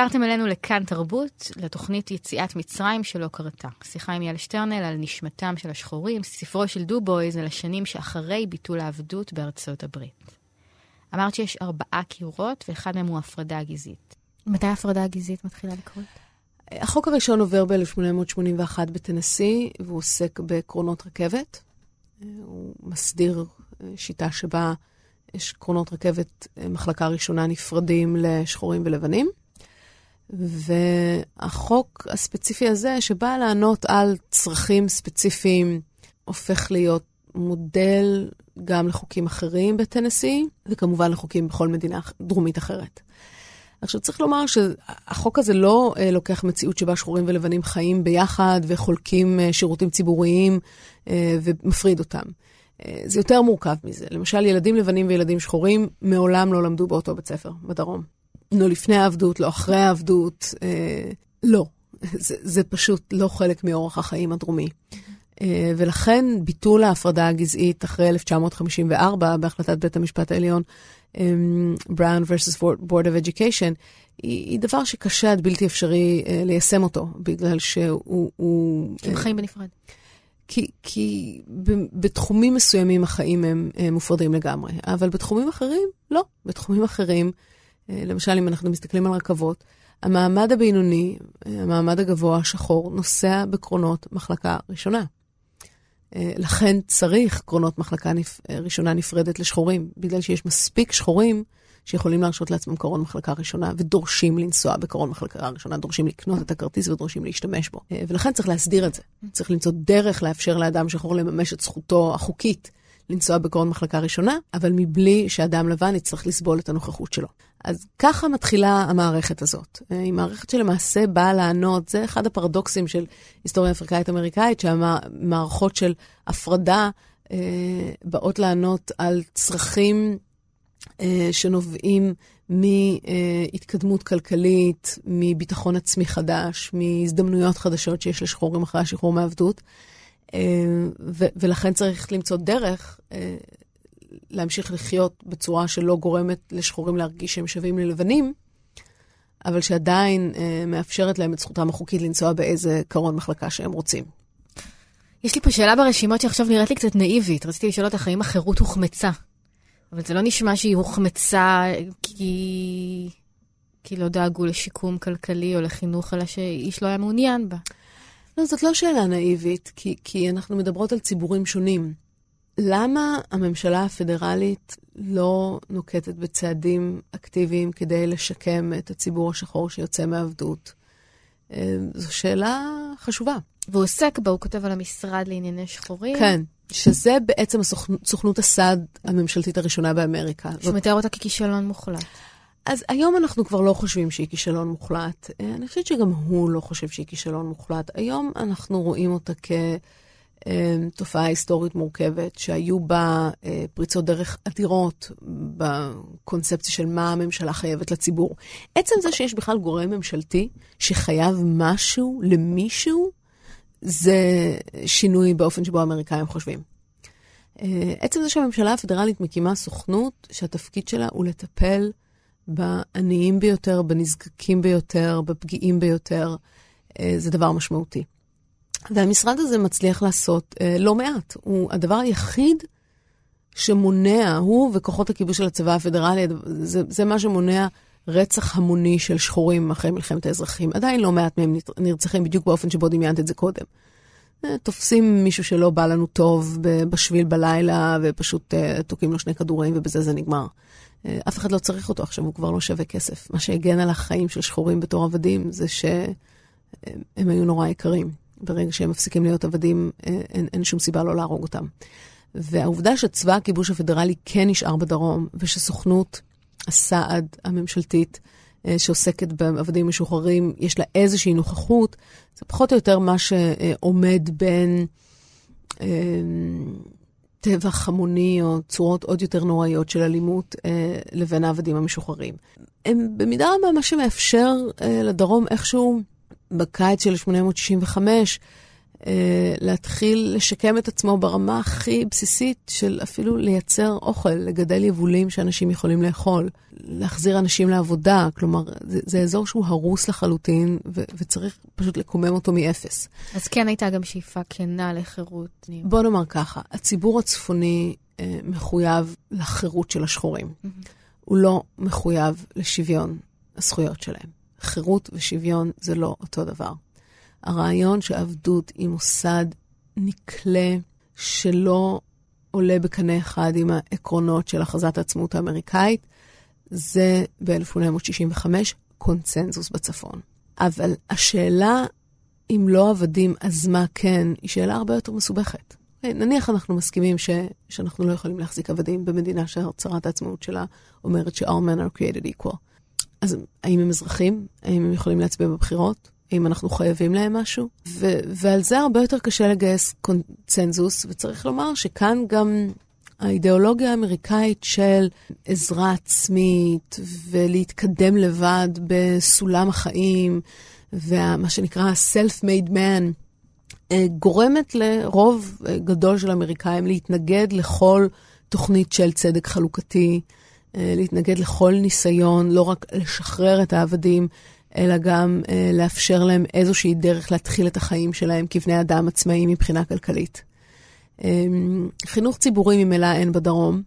חזרתם אלינו לכאן תרבות, לתוכנית יציאת מצרים שלא קרתה. שיחה עם יאל שטרנל על נשמתם של השחורים, ספרו של דובויז על השנים שאחרי ביטול העבדות בארצות הברית. אמרת שיש ארבעה קירות, ואחד מהם הוא הפרדה הגזעית. מתי ההפרדה הגזעית מתחילה לקרות? החוק הראשון עובר ב-1881 בטנסי, והוא עוסק בקרונות רכבת. הוא מסדיר אה, שיטה שבה יש קרונות רכבת, אה, מחלקה ראשונה נפרדים לשחורים ולבנים. והחוק הספציפי הזה, שבא לענות על צרכים ספציפיים, הופך להיות מודל גם לחוקים אחרים בטנסי, וכמובן לחוקים בכל מדינה דרומית אחרת. עכשיו, צריך לומר שהחוק הזה לא אה, לוקח מציאות שבה שחורים ולבנים חיים ביחד וחולקים אה, שירותים ציבוריים אה, ומפריד אותם. אה, זה יותר מורכב מזה. למשל, ילדים לבנים וילדים שחורים מעולם לא למדו באותו בית ספר בדרום. לא לפני העבדות, לא אחרי העבדות, אה, לא. זה, זה פשוט לא חלק מאורח החיים הדרומי. אה, ולכן ביטול ההפרדה הגזעית אחרי 1954 בהחלטת בית המשפט העליון, Brown versus Board of Education, היא, היא דבר שקשה עד בלתי אפשרי אה, ליישם אותו, בגלל שהוא... הוא, הם חיים בנפרד. כי, כי ב- בתחומים מסוימים החיים הם, הם מופרדים לגמרי, אבל בתחומים אחרים, לא. בתחומים אחרים, אה, למשל, אם אנחנו מסתכלים על רכבות, המעמד הבינוני, אה, המעמד הגבוה, השחור, נוסע בקרונות מחלקה ראשונה. אה, לכן צריך קרונות מחלקה נפ... אה, ראשונה נפרדת לשחורים, בגלל שיש מספיק שחורים שיכולים להרשות לעצמם קרון מחלקה ראשונה, ודורשים לנסוע בקרון מחלקה ראשונה, דורשים לקנות את הכרטיס ודורשים להשתמש בו. אה, ולכן צריך להסדיר את זה. צריך למצוא דרך לאפשר לאדם שחור לממש את זכותו החוקית לנסוע בקרון מחלקה ראשונה, אבל מבלי שאדם לבן יצטרך לסבול את הנוכחות שלו. אז ככה מתחילה המערכת הזאת. היא מערכת שלמעשה באה לענות, זה אחד הפרדוקסים של היסטוריה אפריקאית-אמריקאית, שהמערכות של הפרדה אה, באות לענות על צרכים אה, שנובעים מהתקדמות כלכלית, מביטחון עצמי חדש, מהזדמנויות חדשות שיש לשחורים אחרי השחרור מעבדות. אה, ולכן צריך למצוא דרך אה, להמשיך לחיות בצורה שלא גורמת לשחורים להרגיש שהם שווים ללבנים, אבל שעדיין אה, מאפשרת להם את זכותם החוקית לנסוע באיזה קרון מחלקה שהם רוצים. יש לי פה שאלה ברשימות שעכשיו נראית לי קצת נאיבית. רציתי לשאול אותך האם החירות הוחמצה. אבל זה לא נשמע שהיא הוחמצה כי... כי לא דאגו לשיקום כלכלי או לחינוך, אלא שאיש לא היה מעוניין בה. לא, זאת לא שאלה נאיבית, כי, כי אנחנו מדברות על ציבורים שונים. למה הממשלה הפדרלית לא נוקטת בצעדים אקטיביים כדי לשקם את הציבור השחור שיוצא מעבדות? אה, זו שאלה חשובה. והוא עוסק בה, הוא כותב על המשרד לענייני שחורים. כן, שזה בעצם הסוכנות, סוכנות הסעד הממשלתית הראשונה באמריקה. שמתאר אותה ככישלון מוחלט. אז היום אנחנו כבר לא חושבים שהיא כישלון מוחלט. אה, אני חושבת שגם הוא לא חושב שהיא כישלון מוחלט. היום אנחנו רואים אותה כתופעה היסטורית מורכבת, שהיו בה אה, פריצות דרך אדירות בקונספציה של מה הממשלה חייבת לציבור. עצם זה שיש בכלל גורם ממשלתי שחייב משהו למישהו, זה שינוי באופן שבו האמריקאים חושבים. אה, עצם זה שהממשלה הפדרלית מקימה סוכנות שהתפקיד שלה הוא לטפל בעניים ביותר, בנזקקים ביותר, בפגיעים ביותר, אה, זה דבר משמעותי. והמשרד הזה מצליח לעשות אה, לא מעט. הוא הדבר היחיד שמונע, הוא וכוחות הכיבוש של הצבא הפדרלי, זה, זה מה שמונע רצח המוני של שחורים אחרי מלחמת האזרחים. עדיין לא מעט מהם נרצחים בדיוק באופן שבו דמיינת את זה קודם. אה, תופסים מישהו שלא בא לנו טוב בשביל בלילה, ופשוט תוקעים לו שני כדורים ובזה זה נגמר. אה, אף אחד לא צריך אותו עכשיו, הוא כבר לא שווה כסף. מה שהגן על החיים של שחורים בתור עבדים זה שהם היו נורא יקרים. ברגע שהם מפסיקים להיות עבדים, אה, אין, אין שום סיבה לא להרוג אותם. והעובדה שצבא הכיבוש הפדרלי כן נשאר בדרום, ושסוכנות הסעד הממשלתית אה, שעוסקת בעבדים משוחררים, יש לה איזושהי נוכחות. זה פחות או יותר מה שעומד בין אה, טבח המוני או צורות עוד יותר נוראיות של אלימות אה, לבין העבדים המשוחררים. הם במידה רבה מה שמאפשר לדרום איכשהו בקיץ של 1865 אה, להתחיל לשקם את עצמו ברמה הכי בסיסית של אפילו לייצר אוכל, לגדל יבולים שאנשים יכולים לאכול, להחזיר אנשים לעבודה, כלומר, זה, זה אזור שהוא הרוס לחלוטין, ו- וצריך פשוט לקומם אותו מאפס. אז כן הייתה גם שאיפה כנה לחירות. בוא נאמר ככה, הציבור הצפוני אה, מחויב לחירות של השחורים. הוא לא מחויב לשוויון הזכויות שלהם. חירות ושוויון זה לא אותו דבר. הרעיון שעבדות היא מוסד נקלה שלא עולה בקנה אחד עם העקרונות של הכרזת העצמאות האמריקאית, זה ב-1865 קונצנזוס בצפון. אבל השאלה אם לא עבדים, אז מה כן, היא שאלה הרבה יותר מסובכת. נניח אנחנו מסכימים ש, שאנחנו לא יכולים להחזיק עבדים במדינה שהצהרת העצמאות שלה אומרת ש- all men are created equal. אז האם הם אזרחים? האם הם יכולים להצביע בבחירות? האם אנחנו חייבים להם משהו? ו- ועל זה הרבה יותר קשה לגייס קונצנזוס, וצריך לומר שכאן גם האידיאולוגיה האמריקאית של עזרה עצמית ולהתקדם לבד בסולם החיים, ומה שנקרא self-made man, אה, גורמת לרוב אה, גדול של אמריקאים להתנגד לכל תוכנית של צדק חלוקתי, להתנגד לכל ניסיון, לא רק לשחרר את העבדים, אלא גם אה, לאפשר להם איזושהי דרך להתחיל את החיים שלהם כבני אדם עצמאיים מבחינה כלכלית. אה, חינוך ציבורי ממילא אין בדרום,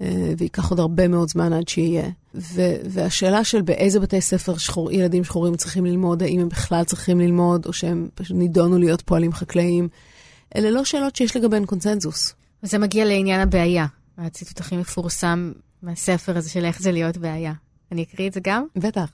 אה, וייקח עוד הרבה מאוד זמן עד שיהיה. והשאלה של באיזה בתי ספר שחור, ילדים שחורים צריכים ללמוד, האם הם בכלל צריכים ללמוד, או שהם פשוט נידונו להיות פועלים חקלאיים, אלה לא שאלות שיש לגביהן קונצנזוס. וזה מגיע לעניין הבעיה, הציטוט הכי מפורסם מהספר הזה של איך זה להיות בעיה. אני אקריא את זה גם? בטח.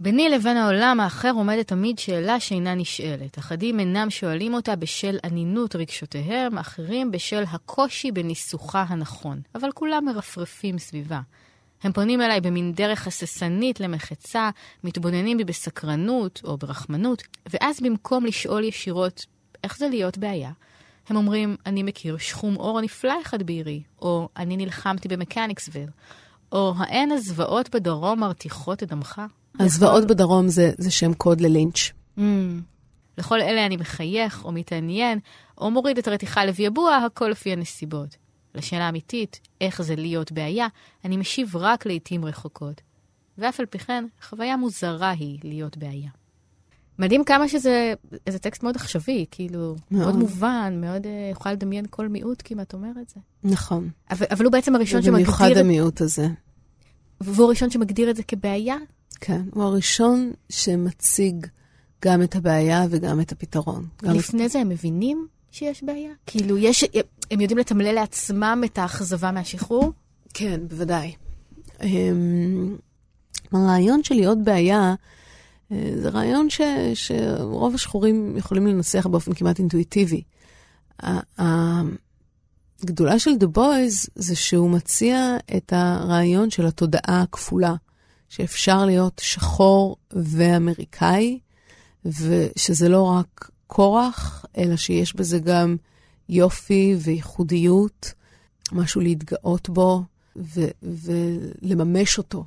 ביני לבין העולם האחר עומדת תמיד שאלה שאינה נשאלת. אחדים אינם שואלים אותה בשל אנינות רגשותיהם, אחרים בשל הקושי בניסוחה הנכון. אבל כולם מרפרפים סביבה. הם פונים אליי במין דרך הססנית למחצה, מתבוננים בי בסקרנות או ברחמנות, ואז במקום לשאול ישירות איך זה להיות בעיה, הם אומרים, אני מכיר שחום אור נפלא אחד בעירי, או אני נלחמתי במקניקסוויל, או האין הזוועות בדרום מרתיחות את דמך? הזוועות בדרום זה, זה שם קוד ללינץ'. Mm. לכל אלה אני מחייך או מתעניין, או מוריד את הרתיחה לוי יבוע, הכל לפי הנסיבות. לשאלה האמיתית, איך זה להיות בעיה, אני משיב רק לעתים רחוקות. ואף על פי כן, חוויה מוזרה היא להיות בעיה. מדהים כמה שזה איזה טקסט מאוד עכשווי, כאילו, מאוד, מאוד. מובן, מאוד uh, יכולה לדמיין כל מיעוט כמעט אומר את זה. נכון. אבל, אבל הוא בעצם הראשון במיוחד שמגדיר, המיעוט הזה. והוא הראשון שמגדיר את זה כבעיה? כן, הוא הראשון שמציג גם את הבעיה וגם את הפתרון. לפני זה הם מבינים שיש בעיה? כאילו, יש, הם יודעים לתמלל לעצמם את האכזבה מהשחרור? כן, בוודאי. אמ, הרעיון של להיות בעיה, אה, זה רעיון ש, שרוב השחורים יכולים לנסח באופן כמעט אינטואיטיבי. הגדולה של דה בויז זה שהוא מציע את הרעיון של התודעה הכפולה, שאפשר להיות שחור ואמריקאי, ושזה לא רק כורח, אלא שיש בזה גם יופי וייחודיות, משהו להתגאות בו ו- ולממש אותו.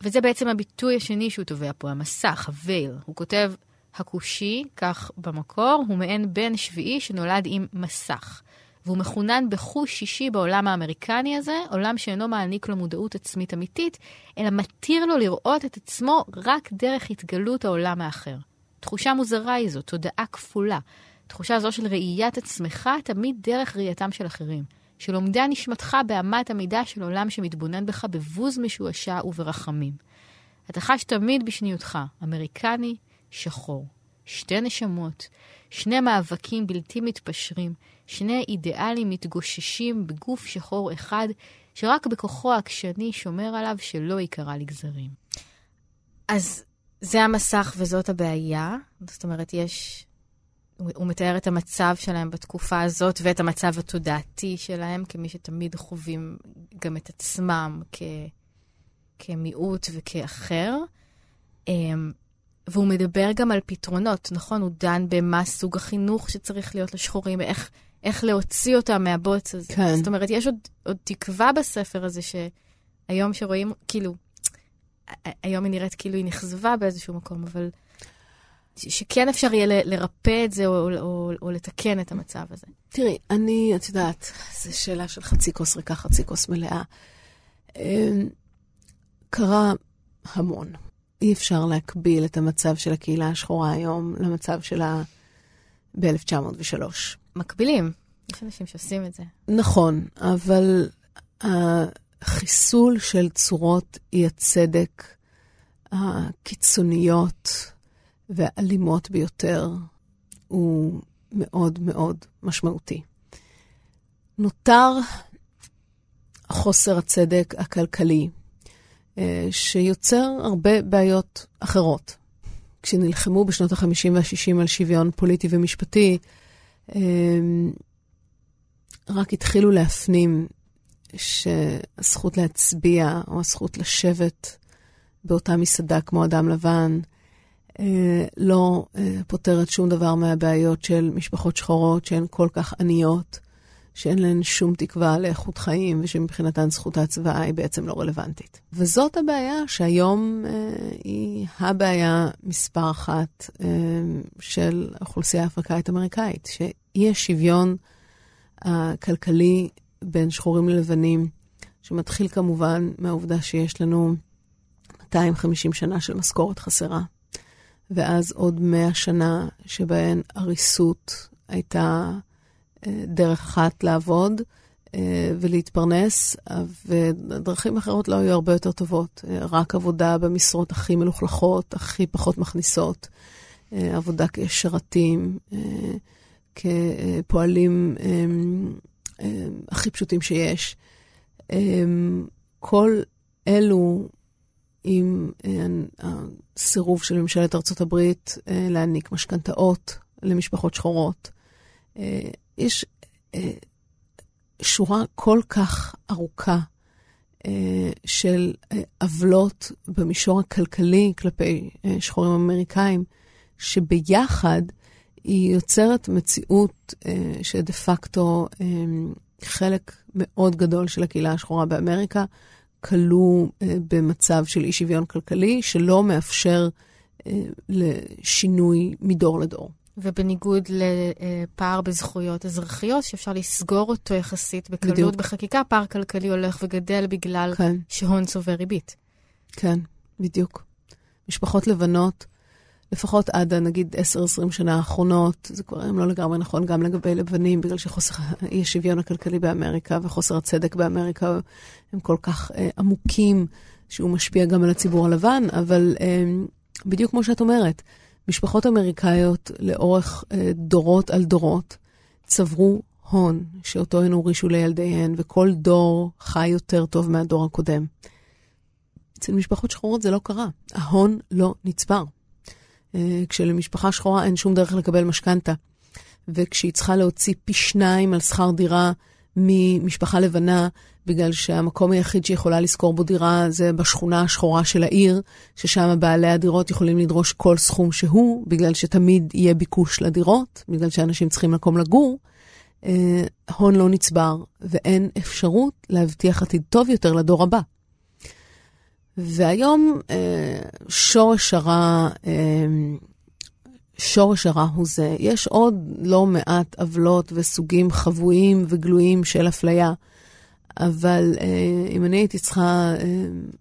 וזה בעצם הביטוי השני שהוא תובע פה, המסך, הווייל. הוא כותב, הכושי, כך במקור, הוא מעין בן שביעי שנולד עם מסך. והוא מחונן בחוש שישי בעולם האמריקני הזה, עולם שאינו מעניק לו מודעות עצמית אמיתית, אלא מתיר לו לראות את עצמו רק דרך התגלות העולם האחר. תחושה מוזרה היא זו, תודעה כפולה. תחושה זו של ראיית עצמך תמיד דרך ראייתם של אחרים. שלומדה נשמתך באמת המידה של עולם שמתבונן בך בבוז משועשע וברחמים. אתה חש תמיד בשניותך, אמריקני, שחור. שתי נשמות, שני מאבקים בלתי מתפשרים, שני אידיאלים מתגוששים בגוף שחור אחד, שרק בכוחו העקשני שומר עליו שלא ייקרע לגזרים. אז זה המסך וזאת הבעיה. זאת אומרת, יש... הוא, מתאר את המצב שלהם בתקופה הזאת ואת המצב התודעתי שלהם כמי שתמיד חווים גם את עצמם כ... כמיעוט וכאחר. אמ, והוא מדבר גם על פתרונות, נכון? הוא דן במה סוג החינוך שצריך להיות לשחורים, איך, איך להוציא אותם מהבוץ הזה. כן. זאת אומרת, יש עוד, עוד תקווה בספר הזה שהיום שרואים, כאילו, היום היא נראית כאילו היא נכזבה באיזשהו מקום, אבל שכן אפשר יהיה לרפא את זה או, או, או לתקן את המצב הזה. תראי, אני, את יודעת, זו שאלה של חצי כוס ריקה, חצי כוס מלאה. אמ, קרה המון. אי אפשר להקביל את המצב של הקהילה השחורה היום למצב שלה ב-1903. מקבילים, יש אנשים שעושים את זה. נכון, אבל החיסול של צורות אי הצדק הקיצוניות והאלימות ביותר הוא מאוד מאוד משמעותי. נותר חוסר הצדק הכלכלי, אה, שיוצר הרבה בעיות אחרות. כשנלחמו בשנות ה-50 וה-60 על שוויון פוליטי ומשפטי, אה, רק התחילו להפנים שהזכות להצביע או הזכות לשבת באותה מסעדה כמו אדם לבן לא אה, פותרת שום דבר מהבעיות של משפחות שחורות שהן כל כך עניות, שאין להן שום תקווה לאיכות חיים ושמבחינתן זכות ההצבעה היא בעצם לא רלוונטית. וזאת הבעיה שהיום אה, היא הבעיה מספר אחת אה, של האוכלוסייה האפריקאית-אמריקאית, שאי השוויון הכלכלי בין שחורים ללבנים, שמתחיל כמובן מהעובדה שיש לנו 250 שנה של משכורת חסרה, ואז עוד 100 שנה שבהן עריסות הייתה אה, דרך אחת לעבוד אה, ולהתפרנס, ודרכים אחרות לא היו הרבה יותר טובות. אה, רק עבודה במשרות הכי מלוכלכות, הכי פחות מכניסות, אה, עבודה כשרתים, אה, כפועלים אה, אה, הכי פשוטים שיש. אה, כל אלו עם אה, הסירוב של ממשלת ארצות הברית אה, להעניק משכנתאות למשפחות שחורות. אה, יש שורה כל כך ארוכה של עוולות במישור הכלכלי כלפי שחורים אמריקאים, שביחד היא יוצרת מציאות שדה פקטו חלק מאוד גדול של הקהילה השחורה באמריקה כלוא אה, במצב של אי שוויון כלכלי שלא מאפשר אה, לשינוי מדור לדור. ובניגוד לפער בזכויות אזרחיות, שאפשר לסגור אותו יחסית בקלות בדיוק. בחקיקה, פער כלכלי הולך וגדל בגלל כן, שהון צובר ריבית. כן, בדיוק. משפחות לבנות, לפחות עד נגיד 10-20 שנה האחרונות, זה כבר היום לא לגמרי נכון גם לגבי לבנים, בגלל שחוסר האי השוויון הכלכלי באמריקה וחוסר הצדק באמריקה הם כל כך אה, עמוקים, שהוא משפיע גם על הציבור הלבן, אבל אה, בדיוק כמו שאת אומרת, משפחות אמריקאיות לאורך אה, דורות על דורות צברו הון שאותו הן הורישו לילדיהן, וכל דור חי יותר טוב מהדור הקודם. אצל משפחות שחורות זה לא קרה, ההון לא נצבר. אה, כשלמשפחה שחורה אין שום דרך לקבל משכנתה, וכשהיא צריכה להוציא פי שניים על שכר דירה ממשפחה לבנה, בגלל שהמקום היחיד שהיא יכולה לשכור בו דירה זה בשכונה השחורה של העיר, ששם בעלי הדירות יכולים לדרוש כל סכום שהוא, בגלל שתמיד יהיה ביקוש לדירות, בגלל שאנשים צריכים מקום לגור, אה, הון לא נצבר, ואין אפשרות להבטיח עתיד טוב יותר לדור הבא. והיום אה, שורש הרע, אה, שורש הרע הוא זה. יש עוד לא מעט עוולות וסוגים חבויים וגלויים של אפליה, אבל אה, אם אני הייתי צריכה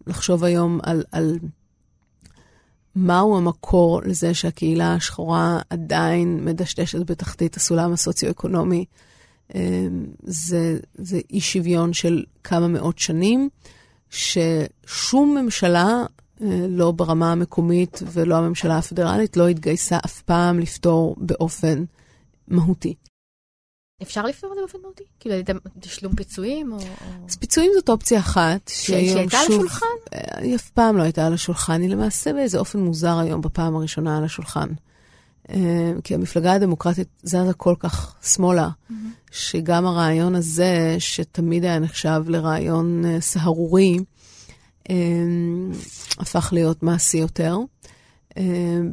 לחשוב היום על, על מהו המקור לזה שהקהילה השחורה עדיין מדשדשת בתחתית הסולם הסוציו-אקונומי, זה, זה אי שוויון של כמה מאות שנים. ששום ממשלה, אה, לא ברמה המקומית ולא הממשלה הפדרלית, לא התגייסה אף פעם לפתור באופן מהותי. אפשר לפתור את זה באופן מהותי? כאילו, על ידי תשלום פיצויים או... אז פיצויים זאת אופציה אחת, שהיום שהייתה על. השולחן? אה, היא אף פעם לא הייתה על השולחן, היא למעשה באיזה אופן מוזר היום בפעם הראשונה על השולחן. אה, כי המפלגה הדמוקרטית זזה כל כך שמאלה, שגם הרעיון הזה, שתמיד היה נחשב לרעיון אה, סהרורי, אמ, הפך להיות מעשי יותר.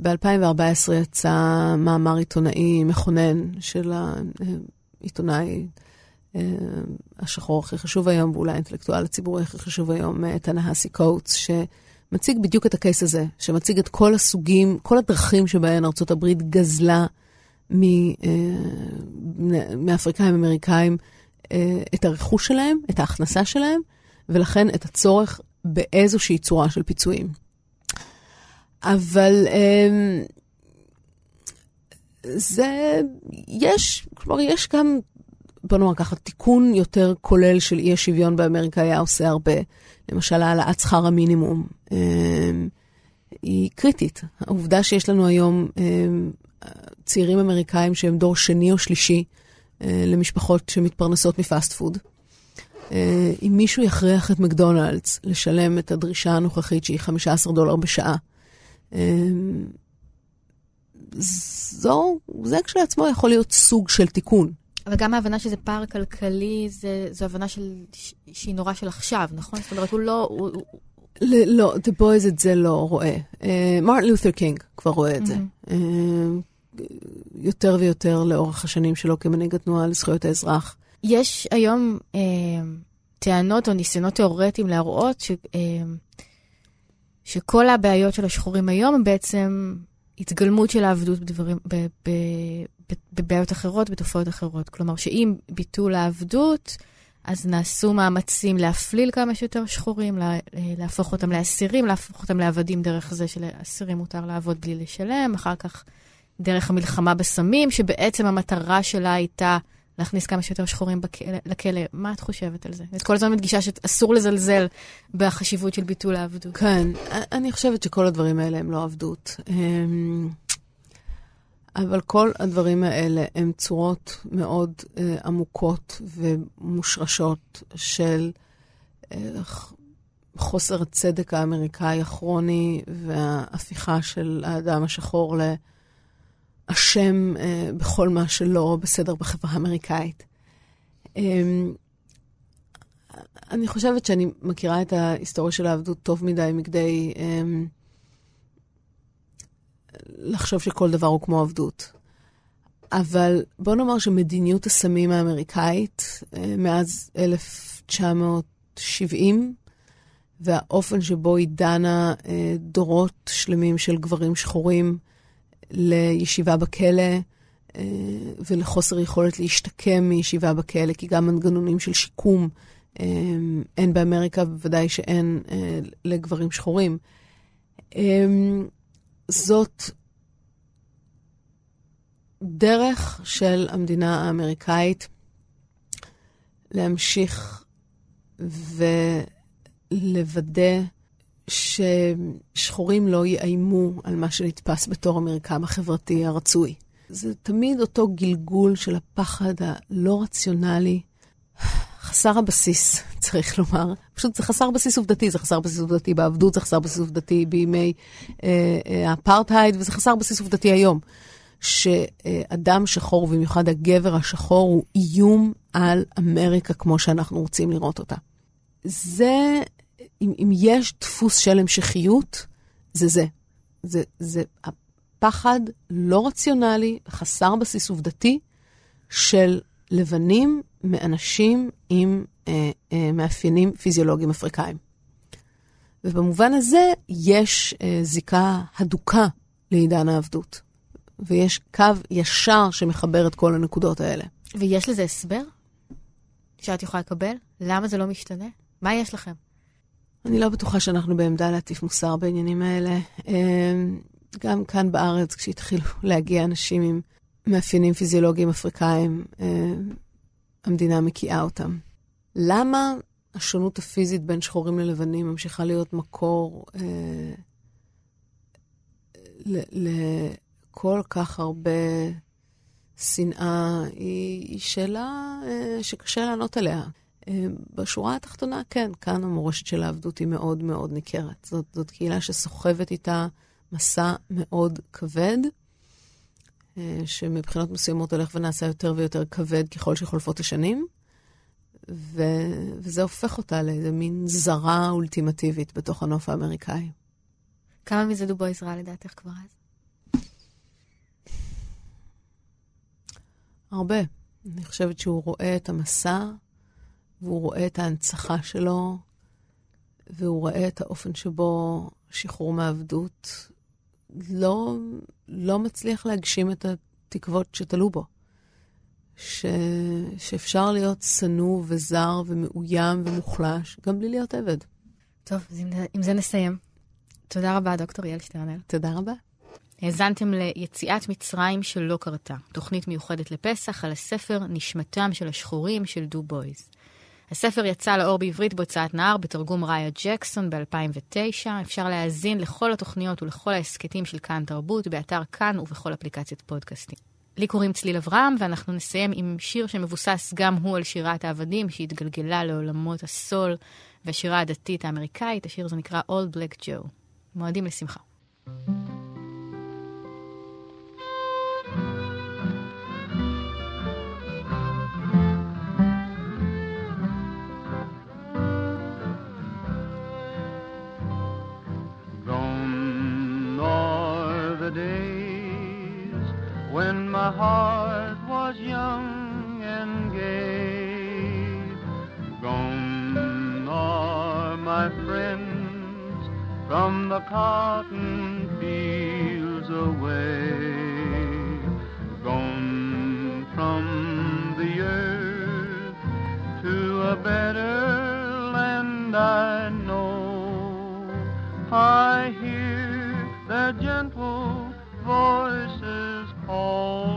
ב-2014 יצא מאמר עיתונאי מכונן של העיתונאי השחור הכי חשוב היום, ואולי האינטלקטואל הציבורי הכי חשוב היום, תנהסי קוטס, שמציג בדיוק את הקייס הזה, שמציג את כל הסוגים, כל הדרכים שבהן ארה"ב גזלה מאפריקאים אמריקאים את הרכוש שלהם, את ההכנסה שלהם, ולכן את הצורך באיזושהי צורה של פיצויים. אבל אמ, זה, יש, כלומר, יש גם, בוא נאמר ככה, תיקון יותר כולל של אי השוויון באמריקה היה עושה הרבה. למשל, העלאת שכר המינימום אמ, היא קריטית. העובדה שיש לנו היום אמ, צעירים אמריקאים שהם דור שני או שלישי אה, למשפחות שמתפרנסות מפאסט פוד. אה, אם מישהו יכריח את מקדונלדס לשלם את הדרישה הנוכחית שהיא 15 דולר בשעה, אה, זו, זה כשלעצמו יכול להיות סוג של תיקון. אבל גם ההבנה שזה פער כלכלי, זה, זו הבנה של, שהיא נורא של עכשיו, נכון? זאת אומרת, הוא לא... הוא, לא, The Boys את זה לא רואה. מרטין לותר קינג כבר רואה את זה. Mm-hmm. יותר ויותר לאורך השנים שלו כמנהיג התנועה לזכויות האזרח. יש היום אה, טענות או ניסיונות תיאורטיים להראות ש, אה, שכל הבעיות של השחורים היום הם בעצם התגלמות של העבדות בדברים, ב, ב, ב, בבעיות אחרות, בתופעות אחרות. כלומר, שאם ביטול העבדות, אז נעשו מאמצים להפליל כמה שיותר שחורים, לה, להפוך אותם לאסירים, להפוך אותם לעבדים דרך זה שלאסירים מותר לעבוד בלי לשלם, אחר כך דרך המלחמה בסמים, שבעצם המטרה שלה הייתה להכניס כמה שיותר שחורים בכלא, לכלא. מה את חושבת על זה? את כל הזמן מדגישה שאסור לזלזל בחשיבות של ביטול העבדות. כן, אני חושבת שכל הדברים האלה הם לא עבדות. אמ, אבל כל הדברים האלה הם צורות מאוד uh, עמוקות ומושרשות של uh, חוסר הצדק האמריקאי הכרוני וההפיכה של האדם השחור לאשם uh, בכל מה שלא בסדר בחברה האמריקאית. Um, אני חושבת שאני מכירה את ההיסטוריה של העבדות טוב מדי מכדי... Um, לחשוב שכל דבר הוא כמו עבדות. אבל בוא נאמר שמדיניות הסמים האמריקאית אה, מאז 1970, והאופן שבו היא דנה אה, דורות שלמים של גברים שחורים לישיבה בכלא, אה, ולחוסר יכולת להשתקם מישיבה בכלא, כי גם מנגנונים של שיקום אין באמריקה, בוודאי שאין לגברים שחורים. זאת דרך של המדינה האמריקאית להמשיך ולוודא ששחורים לא יאיימו על מה שנתפס בתור המרקם החברתי הרצוי. זה תמיד אותו גלגול של הפחד הלא רציונלי, חסר הבסיס, צריך לומר. פשוט זה חסר בסיס עובדתי, זה חסר בסיס עובדתי בעבדות, זה חסר בסיס עובדתי בימי אה, אה, האפרטהייד, וזה חסר בסיס עובדתי היום. שאדם שחור, ובמיוחד הגבר השחור, הוא איום על אמריקה כמו שאנחנו רוצים לראות אותה. זה, אם, אם יש דפוס של המשכיות, זה זה. זה, זה הפחד לא רציונלי, חסר בסיס עובדתי, של לבנים מאנשים עם אה, אה, מאפיינים פיזיולוגיים אפריקאים. ובמובן הזה יש אה, זיקה הדוקה לעידן העבדות. ויש קו ישר שמחבר את כל הנקודות האלה. ויש לזה הסבר שאת יכולה לקבל? למה זה לא משתנה? מה יש לכם? אני לא בטוחה שאנחנו בעמדה להטיף מוסר בעניינים האלה. אמ, גם כאן בארץ, כשהתחילו להגיע אנשים עם מאפיינים פיזיולוגיים אפריקאים, אמ, המדינה מקיאה אותם. למה השונות הפיזית בין שחורים ללבנים ממשיכה להיות מקור אה, כל כך הרבה שנאה, היא, שאלה אה, שקשה לענות עליה. אה, בשורה התחתונה, כן, כאן המורשת של העבדות היא מאוד מאוד ניכרת. זאת, זאת קהילה שסוחבת איתה מסע מאוד כבד, אה, שמבחינות מסוימות הולך ונעשה יותר ויותר כבד ככל שחולפות השנים, ו... וזה הופך אותה לאיזה מין זרה אולטימטיבית בתוך הנוף האמריקאי. כמה מזה דובויז ראה לדעתך כבר אז? הרבה. אני חושבת שהוא רואה את המסע, והוא רואה את ההנצחה שלו, והוא רואה את האופן שבו שחרור מעבדות לא, לא מצליח להגשים את התקוות שתלו בו. ש... שאפשר להיות שנוא וזר ומאוים ומוחלש, גם בלי להיות עבד. טוב, אז עם, עם זה נסיים. תודה רבה, דוקטור יעל שטרנר. תודה רבה. האזנתם ליציאת מצרים שלא קרתה, תוכנית מיוחדת לפסח על הספר נשמתם של השחורים של דו בויז. הספר יצא לאור בעברית בהוצאת נהר בתרגום ראיה ג'קסון ב-2009. אפשר להאזין לכל התוכניות ולכל ההסכתים של כאן תרבות באתר כאן ובכל אפליקציית פודקאסטים. לי קוראים צליל אברהם, ואנחנו נסיים עם שיר שמבוסס גם הוא על שירת העבדים, שהתגלגלה לעולמות הסול והשירה הדתית האמריקאית. השיר הזה נקרא Old Black Joe. מועדים לשמחה. Gone my heart was young and gay. Gone are my friends from the cotton fields away. Gone from the earth to a better land I know. I hear their gentle voices calling.